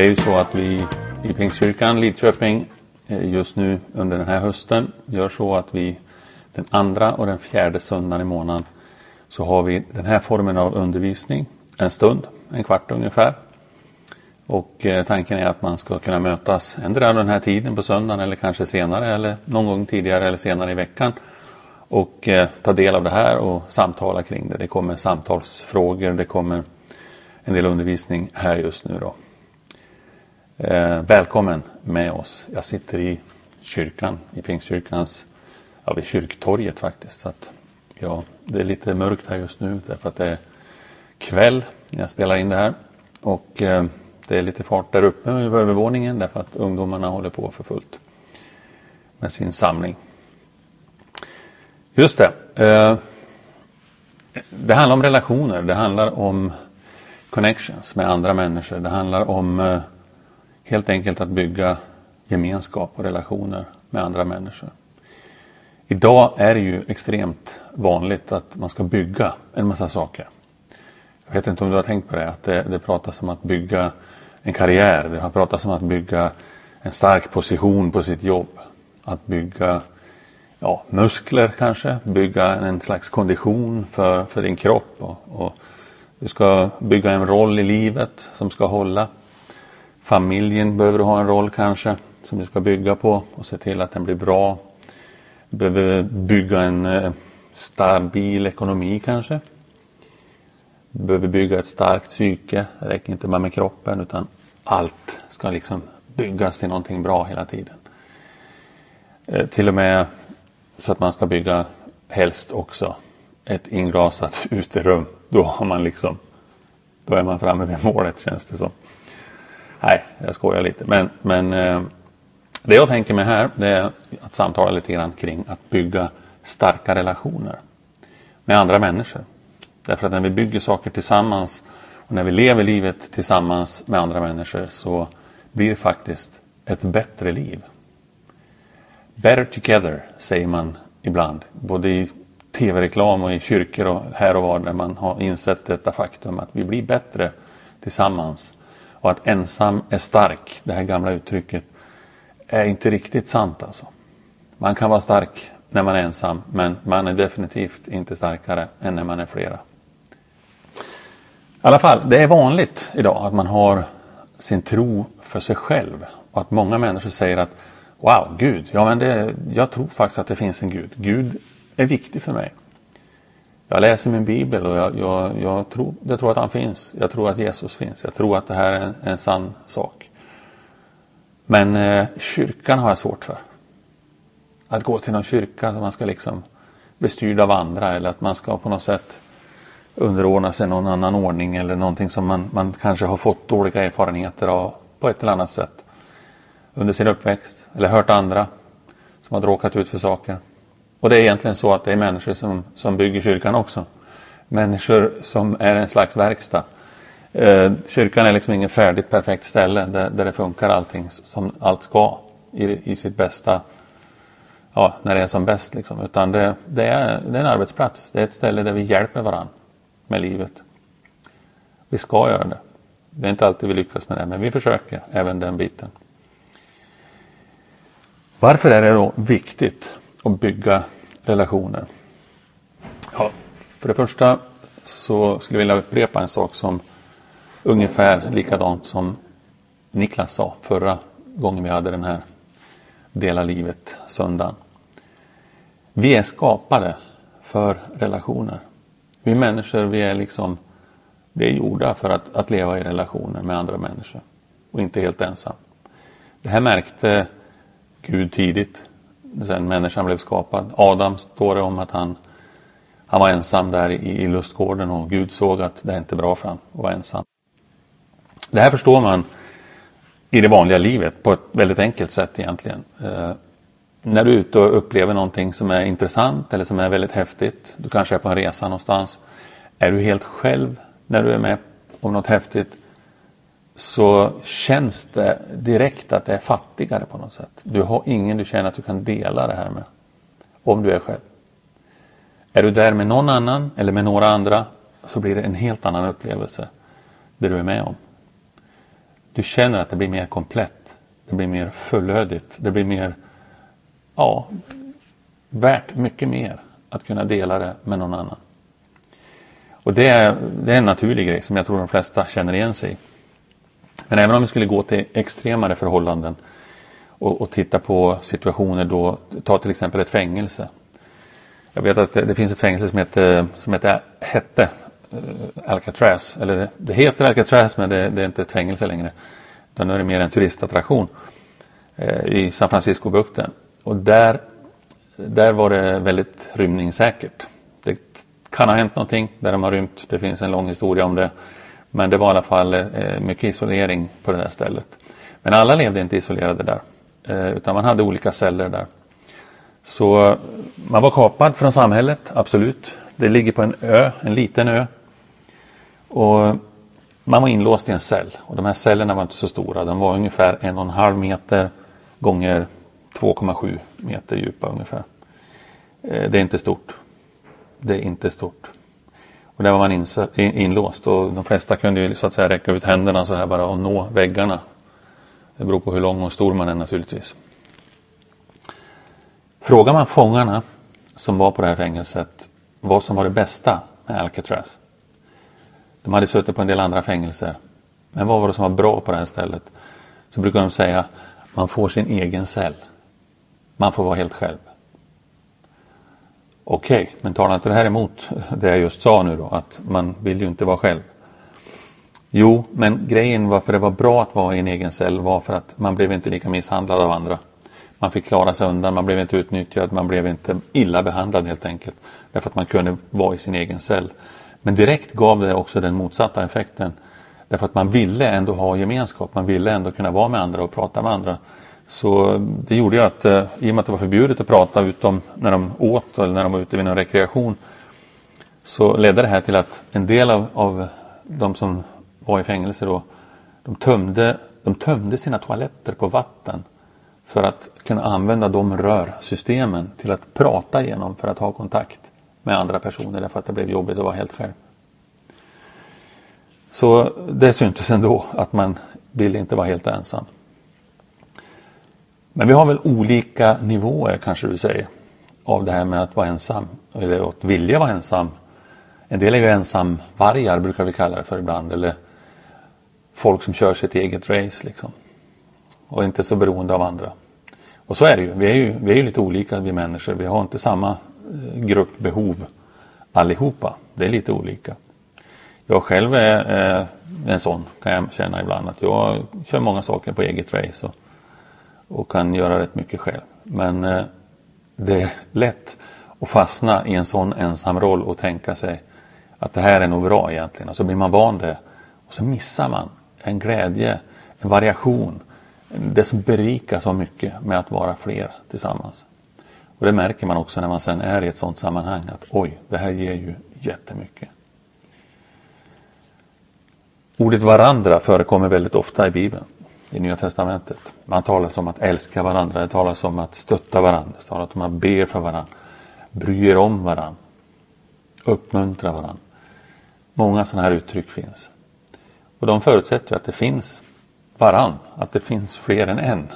Det är ju så att vi i Pingstkyrkan Lidköping eh, just nu under den här hösten gör så att vi den andra och den fjärde söndagen i månaden så har vi den här formen av undervisning en stund, en kvart ungefär. Och eh, tanken är att man ska kunna mötas ändå den här tiden på söndagen eller kanske senare eller någon gång tidigare eller senare i veckan och eh, ta del av det här och samtala kring det. Det kommer samtalsfrågor, det kommer en del undervisning här just nu då. Eh, välkommen med oss. Jag sitter i kyrkan, i Pingstkyrkans, ja vid kyrktorget faktiskt. Så att, ja, det är lite mörkt här just nu därför att det är kväll när jag spelar in det här. Och eh, det är lite fart där uppe över övervåningen därför att ungdomarna håller på för fullt med sin samling. Just det. Eh, det handlar om relationer, det handlar om connections med andra människor. Det handlar om eh, helt enkelt att bygga gemenskap och relationer med andra människor. Idag är det ju extremt vanligt att man ska bygga en massa saker. Jag vet inte om du har tänkt på det, att det, det pratas om att bygga en karriär. Det har pratats om att bygga en stark position på sitt jobb. Att bygga ja, muskler kanske, bygga en slags kondition för, för din kropp. Och, och du ska bygga en roll i livet som ska hålla. Familjen behöver du ha en roll kanske som du ska bygga på och se till att den blir bra. Du behöver bygga en eh, stabil ekonomi kanske. Du behöver bygga ett starkt psyke. Det räcker inte bara med kroppen utan allt ska liksom byggas till någonting bra hela tiden. Eh, till och med så att man ska bygga helst också ett inglasat uterum. Då har man liksom, då är man framme vid målet känns det som. Nej, jag skojar lite. Men, men eh, det jag tänker mig här det är att samtala lite grann kring att bygga starka relationer med andra människor. Därför att när vi bygger saker tillsammans och när vi lever livet tillsammans med andra människor så blir det faktiskt ett bättre liv. Better together säger man ibland, både i tv-reklam och i kyrkor och här och var där man har insett detta faktum att vi blir bättre tillsammans. Och att ensam är stark, det här gamla uttrycket, är inte riktigt sant alltså. Man kan vara stark när man är ensam, men man är definitivt inte starkare än när man är flera. I alla fall, det är vanligt idag att man har sin tro för sig själv. Och att många människor säger att Wow, Gud, ja men det, jag tror faktiskt att det finns en Gud. Gud är viktig för mig. Jag läser min bibel och jag, jag, jag, tror, jag tror att han finns. Jag tror att Jesus finns. Jag tror att det här är en, en sann sak. Men eh, kyrkan har jag svårt för. Att gå till någon kyrka som man ska liksom bli styrd av andra eller att man ska på något sätt underordna sig någon annan ordning eller någonting som man, man kanske har fått dåliga erfarenheter av på ett eller annat sätt under sin uppväxt eller hört andra som har råkat ut för saker. Och det är egentligen så att det är människor som, som bygger kyrkan också. Människor som är en slags verkstad. Eh, kyrkan är liksom inget färdigt perfekt ställe där, där det funkar allting som allt ska i, i sitt bästa, ja, när det är som bäst. Liksom. Utan det, det, är, det är en arbetsplats. Det är ett ställe där vi hjälper varandra med livet. Vi ska göra det. Det är inte alltid vi lyckas med det, men vi försöker även den biten. Varför är det då viktigt att bygga relationer? Ja, för det första så skulle jag vilja upprepa en sak som ungefär likadant som Niklas sa förra gången vi hade den här Dela livet söndagen. Vi är skapade för relationer. Vi människor, vi är liksom vi är gjorda för att, att leva i relationer med andra människor och inte helt ensam. Det här märkte Gud tidigt. Sen människan blev skapad. Adam står det om att han, han var ensam där i, i lustgården och Gud såg att det är inte bra för honom att vara ensam. Det här förstår man i det vanliga livet på ett väldigt enkelt sätt egentligen. Eh, när du är ute och upplever någonting som är intressant eller som är väldigt häftigt. Du kanske är på en resa någonstans. Är du helt själv när du är med om något häftigt så känns det direkt att det är fattigare på något sätt. Du har ingen du känner att du kan dela det här med. Om du är själv. Är du där med någon annan eller med några andra så blir det en helt annan upplevelse. Det du är med om. du känner att det blir mer komplett. Det blir mer fullödigt. Det blir mer, ja, värt mycket mer att kunna dela det med någon annan. Och det är, det är en naturlig grej som jag tror de flesta känner igen sig i. Men även om vi skulle gå till extremare förhållanden och, och titta på situationer då, ta till exempel ett fängelse. Jag vet att det, det finns ett fängelse som, heter, som heter, hette eh, Alcatraz. Eller det, det, heter Alcatraz men det, det, är inte ett fängelse längre. Utan nu är det mer en turistattraktion eh, i San Francisco-bukten. Och där, där var det väldigt rymningssäkert. Det kan ha hänt någonting där de har rymt. Det finns en lång historia om det. Men det var i alla fall eh, mycket isolering på det där stället. Men alla levde inte isolerade där. Eh, utan man hade olika celler där. Så man var kapad från samhället, absolut. Det ligger på en ö, en liten ö. Och man var inlåst i en cell. Och de här cellerna var inte så stora. De var ungefär en och en halv meter gånger 2,7 meter djupa ungefär. Eh, det är inte stort. Det är inte stort. Och där var man inlåst och de flesta kunde ju så att säga räcka ut händerna så här bara och nå väggarna. Det beror på hur lång och stor man är naturligtvis. Frågar man fångarna som var på det här fängelset vad som var det bästa med Alcatraz. De hade suttit på en del andra fängelser. Men vad var det som var bra på det här stället? Så brukar de säga man får sin egen cell. Man får vara helt själv. Okej, okay, men talar inte det här emot det jag just sa nu då? Att man vill ju inte vara själv. Jo, men grejen varför det var bra att vara i en egen cell var för att man blev inte lika misshandlad av andra. Man fick klara sig undan, man blev inte utnyttjad, man blev inte illa behandlad helt enkelt. Därför att man kunde vara i sin egen cell. Men direkt gav det också den motsatta effekten. Därför att man ville ändå ha gemenskap, man ville ändå kunna vara med andra och prata med andra. Så det gjorde ju att, eh, i och med att det var förbjudet att prata utom när de åt eller när de var ute vid någon rekreation, så ledde det här till att en del av, av de som var i fängelse då, de tömde, de tömde sina toaletter på vatten för att kunna använda de rörsystemen till att prata igenom för att ha kontakt med andra personer därför att det blev jobbigt att vara helt själv. Så det syntes ändå att man ville inte vara helt ensam. Men vi har väl olika nivåer kanske du säger av det här med att vara ensam eller att vilja vara ensam. En del är ju ensamvargar brukar vi kalla det för ibland eller folk som kör sitt eget race liksom och inte så beroende av andra. Och så är det ju. Vi är ju, vi är ju lite olika vi människor. Vi har inte samma eh, gruppbehov allihopa. Det är lite olika. Jag själv är eh, en sån kan jag känna ibland att jag kör många saker på eget race och, och kan göra rätt mycket själv. Men eh, det är lätt att fastna i en sån ensam roll och tänka sig att det här är nog bra egentligen. Och så blir man van det och så missar man en glädje, en variation, det som berikar så mycket med att vara fler tillsammans. Och det märker man också när man sen är i ett sådant sammanhang att oj, det här ger ju jättemycket. Ordet varandra förekommer väldigt ofta i Bibeln, i Nya Testamentet. Man talar om att älska varandra, det talas om att stötta varandra, det talas om att be för varandra, bry er om varandra, uppmuntra varandra. Många sådana här uttryck finns. Och de förutsätter att det finns varann, att det finns fler än en.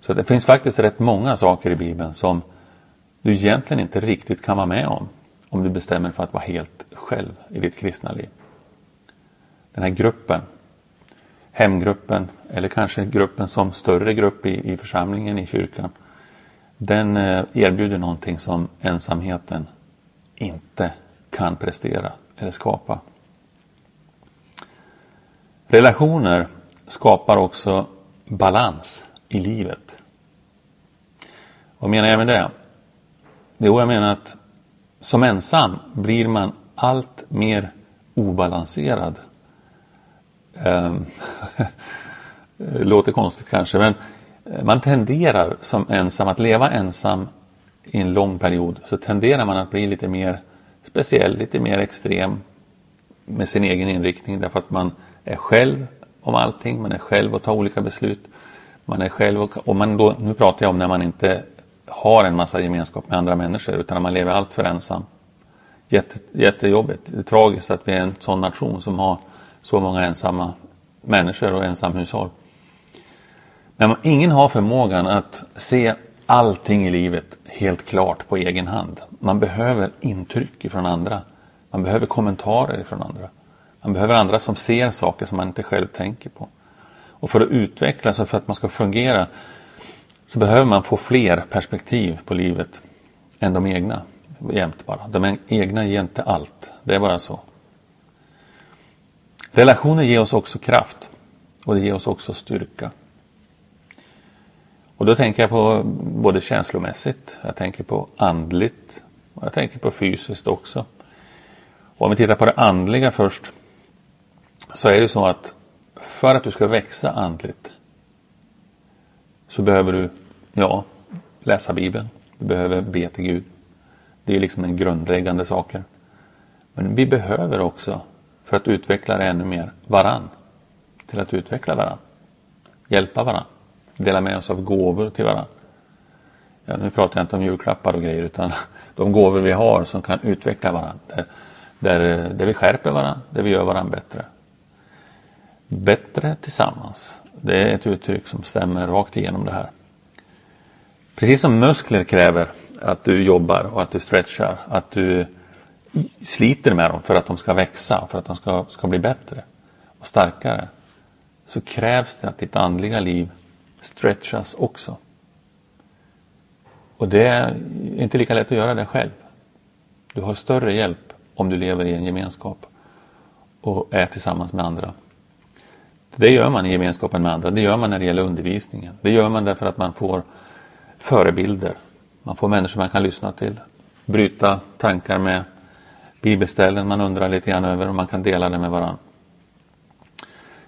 Så det finns faktiskt rätt många saker i Bibeln som du egentligen inte riktigt kan vara med om om du bestämmer för att vara helt själv i ditt kristna liv. Den här gruppen, hemgruppen eller kanske gruppen som större grupp i, i församlingen i kyrkan, den eh, erbjuder någonting som ensamheten inte kan prestera eller skapa. Relationer skapar också balans i livet. Vad menar jag med det? Jo, jag menar att som ensam blir man allt mer obalanserad. Det ehm, låter konstigt kanske, men eh, man tenderar som ensam att leva ensam i en lång period så tenderar man att bli lite mer speciell, lite mer extrem med sin egen inriktning därför att man är själv om allting, man är själv och tar olika beslut. Man är själv och, och man då, nu pratar jag om när man inte har en massa gemenskap med andra människor utan när man lever allt för ensam. Jätte, jättejobbigt. Det är tragiskt att vi är en sån nation som har så många ensamma människor och ensamhushåll. Men ingen har förmågan att se allting i livet helt klart på egen hand. Man behöver intryck från andra. Man behöver kommentarer från andra. Man behöver andra som ser saker som man inte själv tänker på. Och för att utvecklas och för att man ska fungera så behöver man få fler perspektiv på livet än de egna jämt bara. De egna ger inte allt. Det är bara så. Relationer ger oss också kraft och det ger oss också styrka. Och då tänker jag på både känslomässigt, jag tänker på andligt och jag tänker på fysiskt också. Och om vi tittar på det andliga först så är det så att för att du ska växa andligt så behöver du ja, läsa Bibeln. Du behöver be till Gud. Det är liksom en grundläggande saker. Men vi behöver också, för att utveckla det ännu mer, varann. Till att utveckla varann. Hjälpa varann. Dela med oss av gåvor till varann. Ja, nu pratar jag inte om julklappar och grejer utan de gåvor vi har som kan utveckla varann. Där, där, där vi skärper varann, där vi gör varann bättre. Bättre tillsammans. Det är ett uttryck som stämmer rakt igenom det här. Precis som muskler kräver att du jobbar och att du stretchar, att du sliter med dem för att de ska växa, för att de ska, ska bli bättre och starkare. Så krävs det att ditt andliga liv stretchas också. Och det är inte lika lätt att göra det själv. Du har större hjälp om du lever i en gemenskap och är tillsammans med andra. Det gör man i gemenskapen med andra. Det gör man när det gäller undervisningen. Det gör man därför att man får förebilder. Man får människor man kan lyssna till. Bryta tankar med bibelställen man undrar lite grann över och man kan dela det med varandra.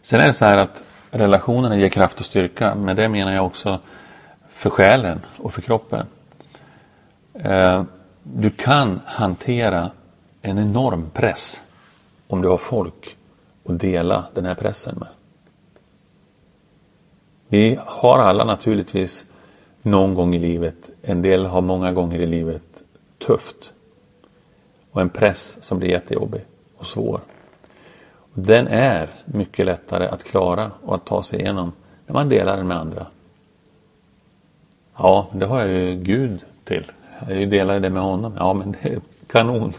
Sen är det så här att relationerna ger kraft och styrka. Men det menar jag också för själen och för kroppen. Eh, du kan hantera en enorm press om du har folk att dela den här pressen med. Vi har alla naturligtvis någon gång i livet, en del har många gånger i livet tufft. Och en press som blir jättejobbig och svår. Den är mycket lättare att klara och att ta sig igenom när man delar den med andra. Ja, det har jag ju Gud till. Jag delar ju det med honom. Ja, men det är kanon.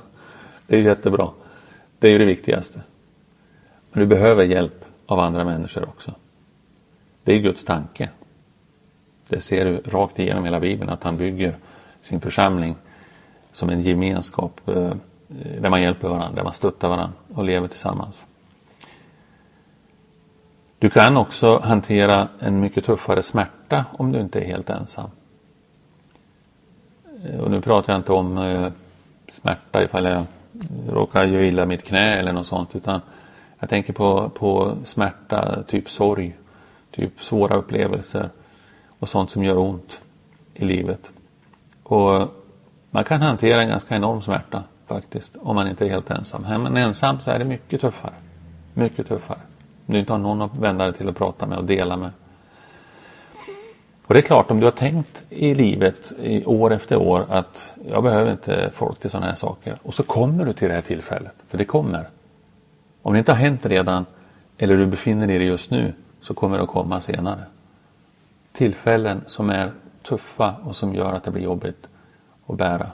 Det är jättebra. Det är ju det viktigaste. Men du behöver hjälp av andra människor också. Det är Guds tanke. Det ser du rakt igenom hela Bibeln att han bygger sin församling som en gemenskap eh, där man hjälper varandra, där man stöttar varandra och lever tillsammans. Du kan också hantera en mycket tuffare smärta om du inte är helt ensam. Eh, och nu pratar jag inte om eh, smärta ifall jag råkar göra illa mitt knä eller något sånt utan jag tänker på, på smärta, typ sorg, typ svåra upplevelser och sånt som gör ont i livet. Och man kan hantera en ganska enorm smärta faktiskt om man inte är helt ensam. Är man ensam så är det mycket tuffare. Mycket tuffare. Om du inte har någon att vända dig till och prata med och dela med. Och det är klart, om du har tänkt i livet i år efter år att jag behöver inte folk till sådana här saker. Och så kommer du till det här tillfället, för det kommer. Om det inte har hänt redan eller du befinner dig i det just nu så kommer det att komma senare. Tillfällen som är tuffa och som gör att det blir jobbigt att bära.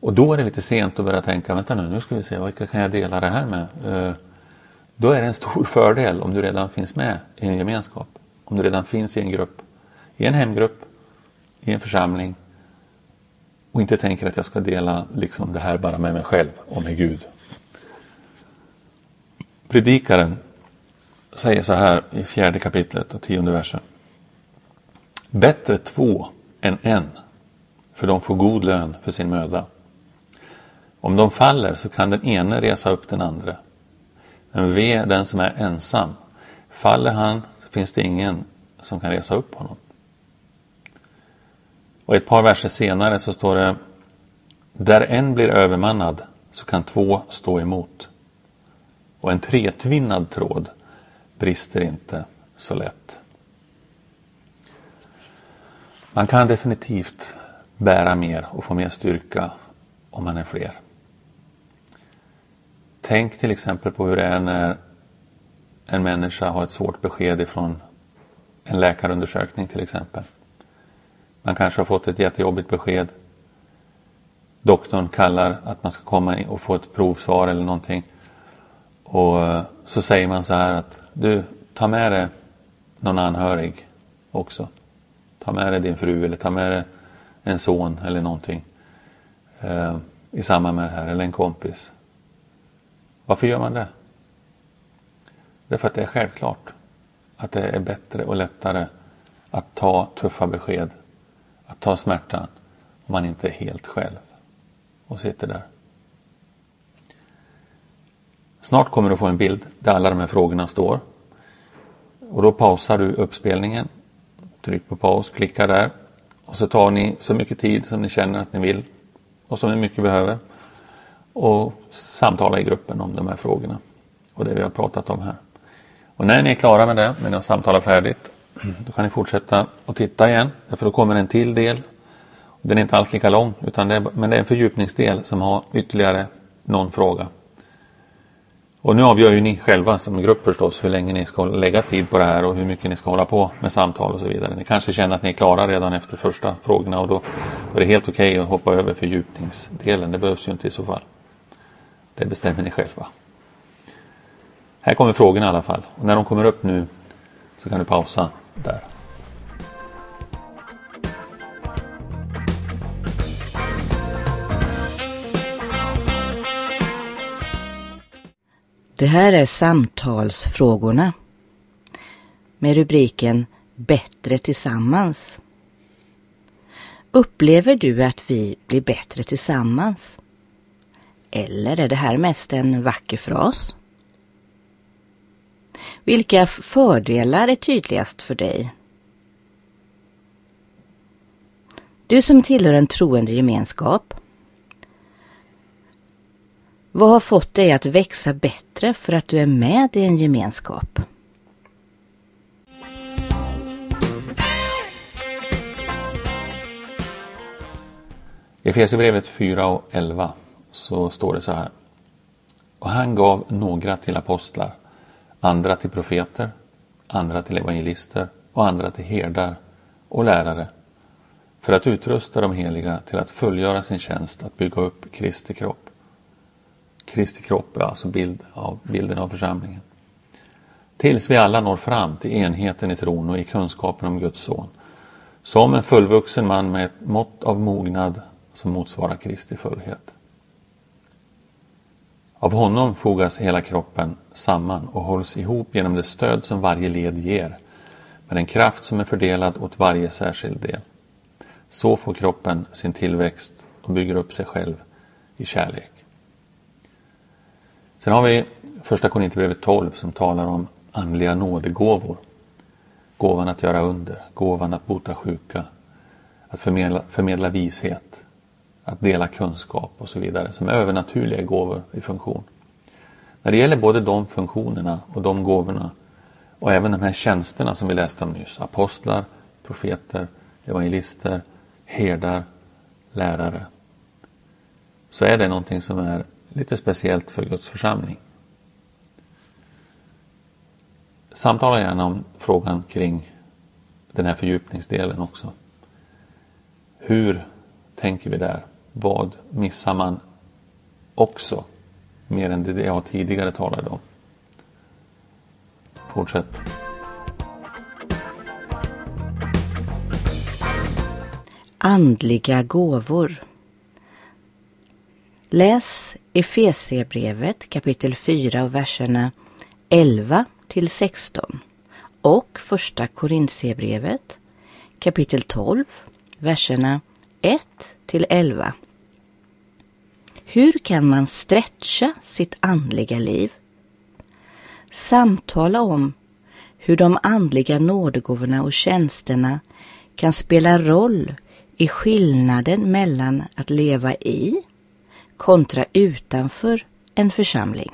Och då är det lite sent att börja tänka, vänta nu, nu ska vi se, vilka kan jag dela det här med? Eh, då är det en stor fördel om du redan finns med i en gemenskap. Om du redan finns i en grupp, i en hemgrupp, i en församling och inte tänker att jag ska dela liksom det här bara med mig själv och med Gud. Predikaren säger så här i fjärde kapitlet och tionde versen. Bättre två än en, för de får god lön för sin möda. Om de faller så kan den ene resa upp den andra. Men ve den som är ensam. Faller han så finns det ingen som kan resa upp honom. Och ett par verser senare så står det Där en blir övermannad så kan två stå emot. Och en tretvinnad tråd brister inte så lätt. Man kan definitivt bära mer och få mer styrka om man är fler. Tänk till exempel på hur det är när en människa har ett svårt besked ifrån en läkarundersökning till exempel. Man kanske har fått ett jättejobbigt besked. Doktorn kallar att man ska komma och få ett provsvar eller någonting. Och eh, så säger man så här att du, ta med dig någon anhörig också. Ta med dig din fru eller ta med dig en son eller någonting eh, i samband med det här, eller en kompis. Varför gör man det? Därför att det är självklart att det är bättre och lättare att ta tuffa besked, att ta smärtan, om man inte är helt själv och sitter där. Snart kommer du få en bild där alla de här frågorna står. Och då pausar du uppspelningen. Tryck på paus, klicka där. Och så tar ni så mycket tid som ni känner att ni vill och som ni mycket behöver. Och samtala i gruppen om de här frågorna och det vi har pratat om här. Och när ni är klara med det, när ni har samtalat färdigt, då kan ni fortsätta och titta igen. För då kommer en till del. Den är inte alls lika lång, utan det är, men det är en fördjupningsdel som har ytterligare någon fråga. Och nu avgör ju ni själva som grupp förstås hur länge ni ska lägga tid på det här och hur mycket ni ska hålla på med samtal och så vidare. Ni kanske känner att ni är klara redan efter första frågorna och då är det helt okej okay att hoppa över fördjupningsdelen. Det behövs ju inte i så fall. Det bestämmer ni själva. Här kommer frågorna i alla fall. Och när de kommer upp nu så kan du pausa där. Det här är samtalsfrågorna med rubriken Bättre tillsammans. Upplever du att vi blir bättre tillsammans? Eller är det här mest en vacker fras? Vilka fördelar är tydligast för dig? Du som tillhör en troende gemenskap. Vad har fått dig att växa bättre för att du är med i en gemenskap? I Efesierbrevet 4 och 11 så står det så här. Och han gav några till apostlar andra till profeter, andra till evangelister och andra till herdar och lärare för att utrusta de heliga till att fullgöra sin tjänst att bygga upp Kristi kropp. Kristi kropp är alltså bild av, bilden av församlingen. Tills vi alla når fram till enheten i tron och i kunskapen om Guds son. Som en fullvuxen man med ett mått av mognad som motsvarar Kristi fullhet. Av honom fogas hela kroppen samman och hålls ihop genom det stöd som varje led ger, med en kraft som är fördelad åt varje särskild del. Så får kroppen sin tillväxt och bygger upp sig själv i kärlek. Sen har vi första Korinthierbrevet 12 som talar om andliga nådegåvor. Gåvan att göra under, gåvan att bota sjuka, att förmedla, förmedla vishet, att dela kunskap och så vidare som är övernaturliga gåvor i funktion. När det gäller både de funktionerna och de gåvorna och även de här tjänsterna som vi läste om nyss, apostlar, profeter, evangelister, herdar, lärare, så är det någonting som är lite speciellt för Guds församling. Samtala gärna om frågan kring den här fördjupningsdelen också. Hur tänker vi där? Vad missar man också mer än det jag tidigare talade om? Fortsätt. Andliga gåvor. Läs Efesierbrevet kapitel 4 och verserna 11 till 16 och första Korintierbrevet kapitel 12 verserna 1 till 11. Hur kan man stretcha sitt andliga liv? Samtala om hur de andliga nådegåvorna och tjänsterna kan spela roll i skillnaden mellan att leva i kontra utanför en församling.